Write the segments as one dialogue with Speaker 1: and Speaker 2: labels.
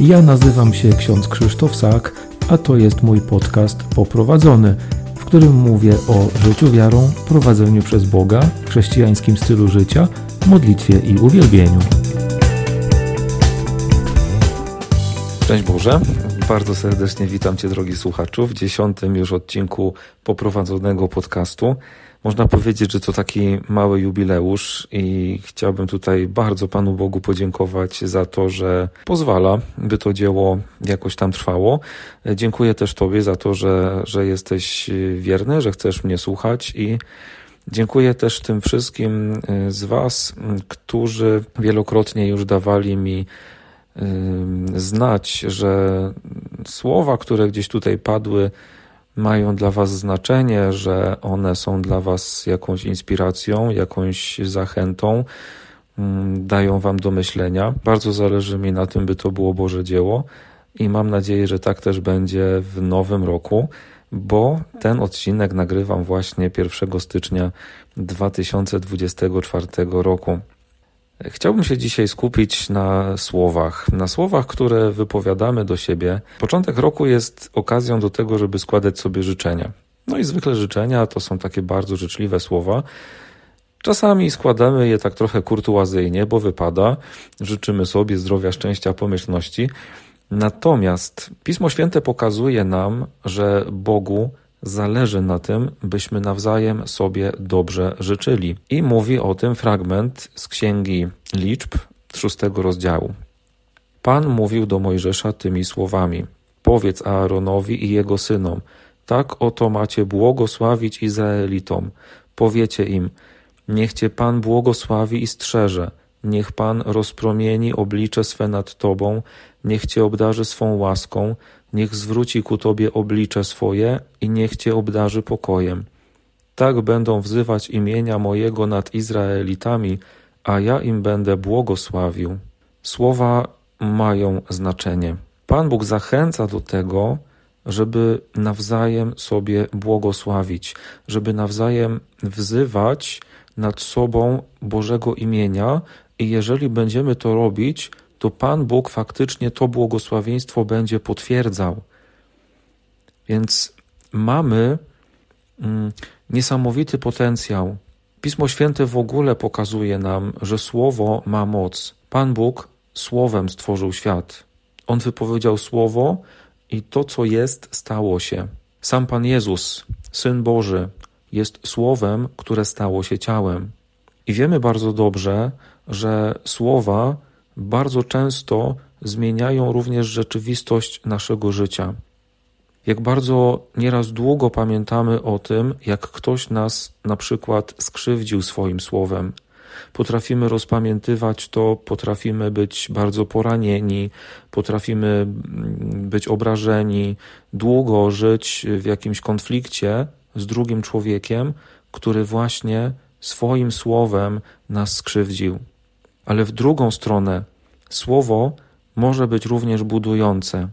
Speaker 1: Ja nazywam się ksiądz Krzysztof Sak, a to jest mój podcast Poprowadzony, w którym mówię o życiu wiarą, prowadzeniu przez Boga, chrześcijańskim stylu życia, modlitwie i uwielbieniu. Cześć Boże, bardzo serdecznie witam Cię drogi słuchaczu w dziesiątym już odcinku poprowadzonego podcastu. Można powiedzieć, że to taki mały jubileusz i chciałbym tutaj bardzo Panu Bogu podziękować za to, że pozwala, by to dzieło jakoś tam trwało. Dziękuję też Tobie za to, że, że jesteś wierny, że chcesz mnie słuchać i Dziękuję też tym wszystkim z Was, którzy wielokrotnie już dawali mi znać, że słowa, które gdzieś tutaj padły, mają dla Was znaczenie, że one są dla Was jakąś inspiracją, jakąś zachętą, mm, dają Wam do myślenia. Bardzo zależy mi na tym, by to było Boże dzieło i mam nadzieję, że tak też będzie w nowym roku, bo ten odcinek nagrywam właśnie 1 stycznia 2024 roku. Chciałbym się dzisiaj skupić na słowach, na słowach, które wypowiadamy do siebie. Początek roku jest okazją do tego, żeby składać sobie życzenia. No i zwykle życzenia to są takie bardzo życzliwe słowa. Czasami składamy je tak trochę kurtuazyjnie, bo wypada. Życzymy sobie zdrowia, szczęścia, pomyślności. Natomiast Pismo Święte pokazuje nam, że Bogu zależy na tym, byśmy nawzajem sobie dobrze życzyli. I mówi o tym fragment z Księgi Liczb, szóstego rozdziału. Pan mówił do Mojżesza tymi słowami: Powiedz Aaronowi i jego synom: Tak oto macie błogosławić Izraelitom. Powiecie im: Niech cię Pan błogosławi i strzeże. Niech Pan rozpromieni oblicze swe nad tobą, niech cię obdarzy swą łaską, niech zwróci ku Tobie oblicze swoje i niech Cię obdarzy pokojem. Tak będą wzywać imienia mojego nad Izraelitami, a ja im będę błogosławił. Słowa mają znaczenie. Pan Bóg zachęca do tego, żeby nawzajem sobie błogosławić, żeby nawzajem wzywać nad sobą Bożego imienia i jeżeli będziemy to robić, to Pan Bóg faktycznie to błogosławieństwo będzie potwierdzał. Więc mamy mm, niesamowity potencjał. Pismo Święte w ogóle pokazuje nam, że Słowo ma moc. Pan Bóg Słowem stworzył świat. On wypowiedział Słowo i to, co jest, stało się. Sam Pan Jezus, Syn Boży, jest Słowem, które stało się ciałem. I wiemy bardzo dobrze, że słowa bardzo często zmieniają również rzeczywistość naszego życia. Jak bardzo nieraz długo pamiętamy o tym, jak ktoś nas na przykład skrzywdził swoim słowem. Potrafimy rozpamiętywać to, potrafimy być bardzo poranieni, potrafimy być obrażeni, długo żyć w jakimś konflikcie z drugim człowiekiem, który właśnie swoim słowem nas skrzywdził. Ale w drugą stronę, słowo może być również budujące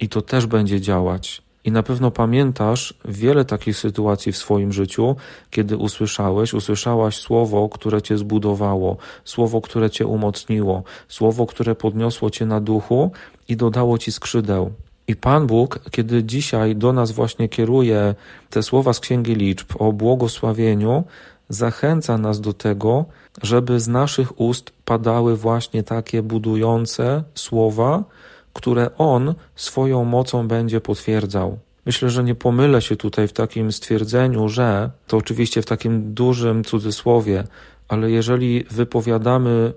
Speaker 1: i to też będzie działać. I na pewno pamiętasz wiele takich sytuacji w swoim życiu, kiedy usłyszałeś, usłyszałaś słowo, które cię zbudowało, słowo, które cię umocniło, słowo, które podniosło cię na duchu i dodało ci skrzydeł. I Pan Bóg, kiedy dzisiaj do nas właśnie kieruje te słowa z Księgi Liczb o błogosławieniu, zachęca nas do tego, żeby z naszych ust padały właśnie takie budujące słowa, które On swoją mocą będzie potwierdzał. Myślę, że nie pomylę się tutaj w takim stwierdzeniu, że to oczywiście w takim dużym cudzysłowie, ale jeżeli wypowiadamy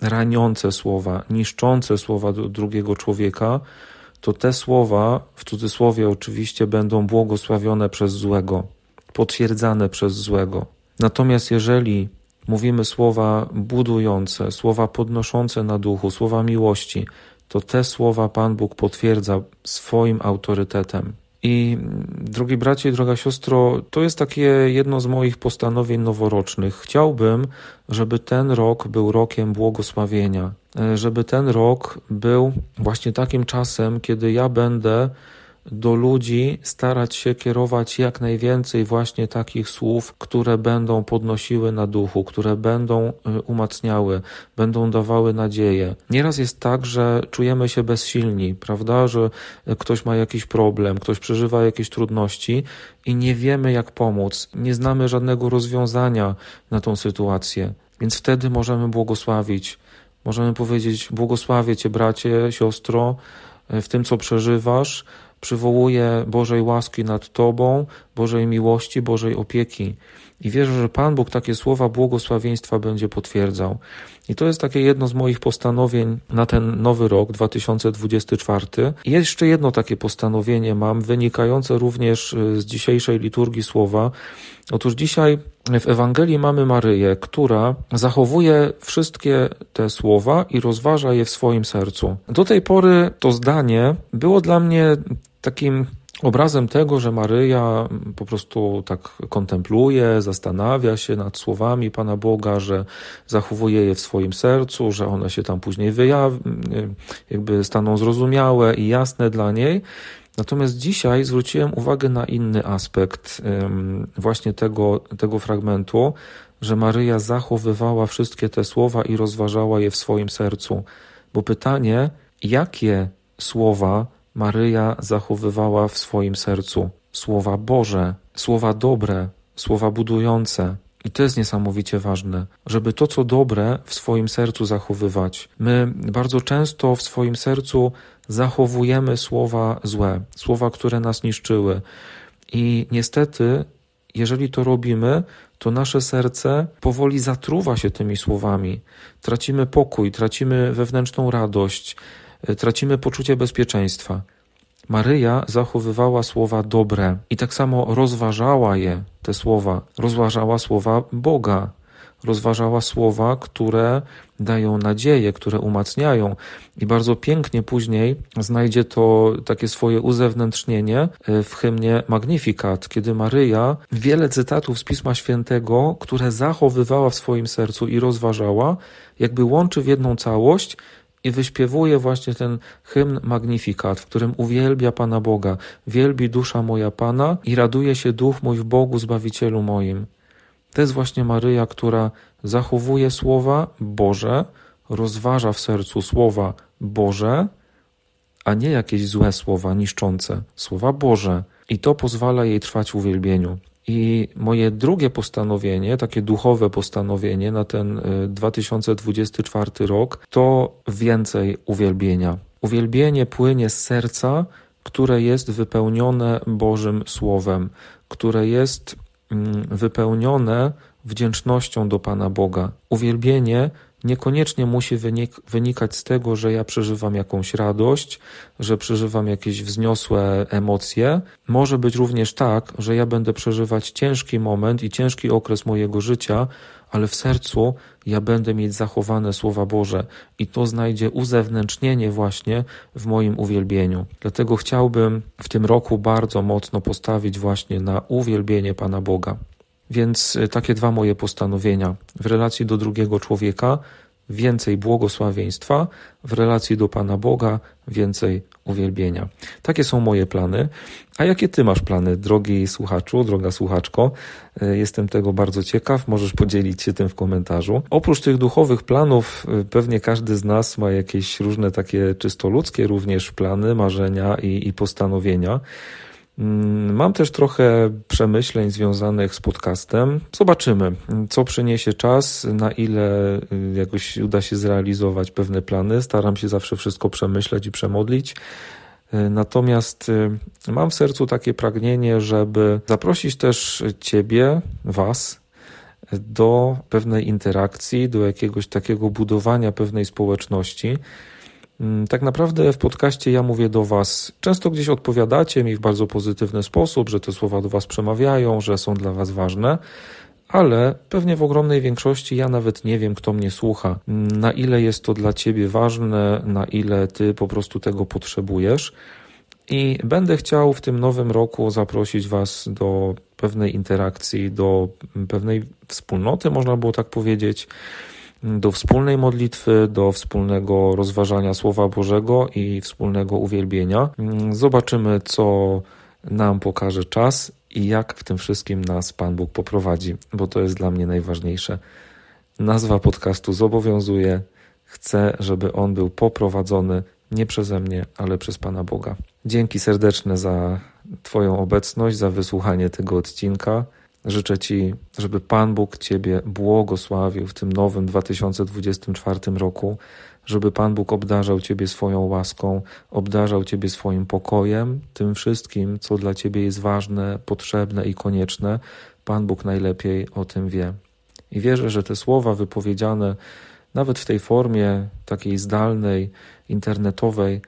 Speaker 1: raniące słowa, niszczące słowa drugiego człowieka, to te słowa, w cudzysłowie oczywiście, będą błogosławione przez złego, potwierdzane przez złego. Natomiast jeżeli mówimy słowa budujące, słowa podnoszące na duchu, słowa miłości, to te słowa Pan Bóg potwierdza swoim autorytetem. I drogi bracie i droga siostro, to jest takie jedno z moich postanowień noworocznych. Chciałbym, żeby ten rok był rokiem błogosławienia, żeby ten rok był właśnie takim czasem, kiedy ja będę do ludzi starać się kierować jak najwięcej właśnie takich słów, które będą podnosiły na duchu, które będą y, umacniały, będą dawały nadzieję. Nieraz jest tak, że czujemy się bezsilni, prawda, że ktoś ma jakiś problem, ktoś przeżywa jakieś trudności i nie wiemy jak pomóc, nie znamy żadnego rozwiązania na tą sytuację. Więc wtedy możemy błogosławić. Możemy powiedzieć: Błogosławię Cię, bracie, siostro, w tym, co przeżywasz przywołuje Bożej łaski nad Tobą, Bożej miłości, Bożej opieki. I wierzę, że Pan Bóg takie słowa błogosławieństwa będzie potwierdzał. I to jest takie jedno z moich postanowień na ten nowy rok 2024. I jeszcze jedno takie postanowienie mam, wynikające również y, z dzisiejszej liturgii słowa. Otóż dzisiaj w Ewangelii mamy Maryję, która zachowuje wszystkie te słowa i rozważa je w swoim sercu. Do tej pory to zdanie było dla mnie takim obrazem tego, że Maryja po prostu tak kontempluje, zastanawia się nad słowami Pana Boga, że zachowuje je w swoim sercu, że one się tam później wyjaw... jakby staną zrozumiałe i jasne dla niej. Natomiast dzisiaj zwróciłem uwagę na inny aspekt właśnie tego, tego fragmentu, że Maryja zachowywała wszystkie te słowa i rozważała je w swoim sercu. Bo pytanie, jakie słowa Maryja zachowywała w swoim sercu słowa Boże, słowa dobre, słowa budujące. I to jest niesamowicie ważne, żeby to, co dobre, w swoim sercu zachowywać. My bardzo często w swoim sercu zachowujemy słowa złe, słowa, które nas niszczyły. I niestety, jeżeli to robimy, to nasze serce powoli zatruwa się tymi słowami. Tracimy pokój, tracimy wewnętrzną radość, tracimy poczucie bezpieczeństwa. Maryja zachowywała słowa dobre i tak samo rozważała je, te słowa, rozważała słowa Boga, rozważała słowa, które dają nadzieję, które umacniają. I bardzo pięknie później znajdzie to takie swoje uzewnętrznienie e, w hymnie Magnificat, kiedy Maryja wiele cytatów z Pisma Świętego, które zachowywała w swoim sercu i rozważała, jakby łączy w jedną całość i wyśpiewuje właśnie ten hymn Magnifikat, w którym uwielbia Pana Boga. Wielbi dusza moja Pana i raduje się duch mój w Bogu Zbawicielu moim. To jest właśnie Maryja, która zachowuje słowa Boże, rozważa w sercu słowa Boże, a nie jakieś złe słowa niszczące, słowa Boże. I to pozwala jej trwać w uwielbieniu. I moje drugie postanowienie, takie duchowe postanowienie na ten 2024 y, rok, to więcej uwielbienia. Uwielbienie płynie z serca, które jest wypełnione Bożym Słowem, które jest mm, wypełnione wdzięcznością do Pana Boga. Uwielbienie niekoniecznie musi wynik wynikać z tego, że ja przeżywam jakąś radość, że przeżywam jakieś wzniosłe emocje. Może być również tak, że ja będę przeżywać ciężki moment i ciężki okres mojego życia, ale w sercu ja będę mieć zachowane słowa Boże i to znajdzie uzewnętrznienie właśnie w moim uwielbieniu. Dlatego chciałbym w tym roku bardzo mocno postawić właśnie na uwielbienie Pana Boga. Więc y, takie dwa moje postanowienia. W relacji do drugiego człowieka więcej błogosławieństwa, w relacji do Pana Boga więcej uwielbienia. Takie są moje plany. A jakie Ty masz plany, drogi słuchaczu, droga słuchaczko? Y, jestem tego bardzo ciekaw. Możesz podzielić się tym w komentarzu. Oprócz tych duchowych planów, y, pewnie każdy z nas ma jakieś różne takie czysto ludzkie również plany, marzenia i, i postanowienia. Mm, mam też trochę przemyśleń związanych z podcastem. Zobaczymy, co przyniesie czas, na ile y, jakoś uda się zrealizować pewne plany. Staram się zawsze wszystko przemyśleć i przemodlić. Y, natomiast y, mam w sercu takie pragnienie, żeby zaprosić też Ciebie, Was, do pewnej interakcji, do jakiegoś takiego budowania pewnej społeczności. Mm, tak naprawdę w podcaście ja mówię do Was, często gdzieś odpowiadacie mi w bardzo pozytywny sposób, że te słowa do Was przemawiają, że są dla Was ważne, ale pewnie w ogromnej większości ja nawet nie wiem, kto mnie słucha, na ile jest to dla Ciebie ważne, na ile Ty po prostu tego potrzebujesz. I będę chciał w tym nowym roku zaprosić Was do pewnej interakcji, do pewnej wspólnoty, można było tak powiedzieć do wspólnej modlitwy, do wspólnego rozważania Słowa Bożego i wspólnego uwielbienia. Zobaczymy, co nam pokaże czas i jak w tym wszystkim nas Pan Bóg poprowadzi, bo to jest dla mnie najważniejsze. Nazwa podcastu zobowiązuje. Chcę, żeby on był poprowadzony nie przeze mnie, ale przez Pana Boga. Dzięki serdeczne za Twoją obecność, za wysłuchanie tego odcinka. Życzę Ci, żeby Pan Bóg Ciebie błogosławił w tym nowym 2024 roku, żeby Pan Bóg obdarzał Ciebie swoją łaską, obdarzał Ciebie swoim pokojem, tym wszystkim, co dla Ciebie jest ważne, potrzebne i konieczne. Pan Bóg najlepiej o tym wie. I wierzę, że te słowa wypowiedziane nawet w tej formie takiej zdalnej, internetowej,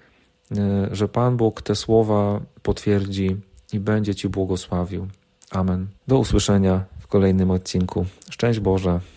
Speaker 1: e, że Pan Bóg te słowa potwierdzi i będzie Ci błogosławił. Amen. Do usłyszenia w kolejnym odcinku. Szczęść Boże.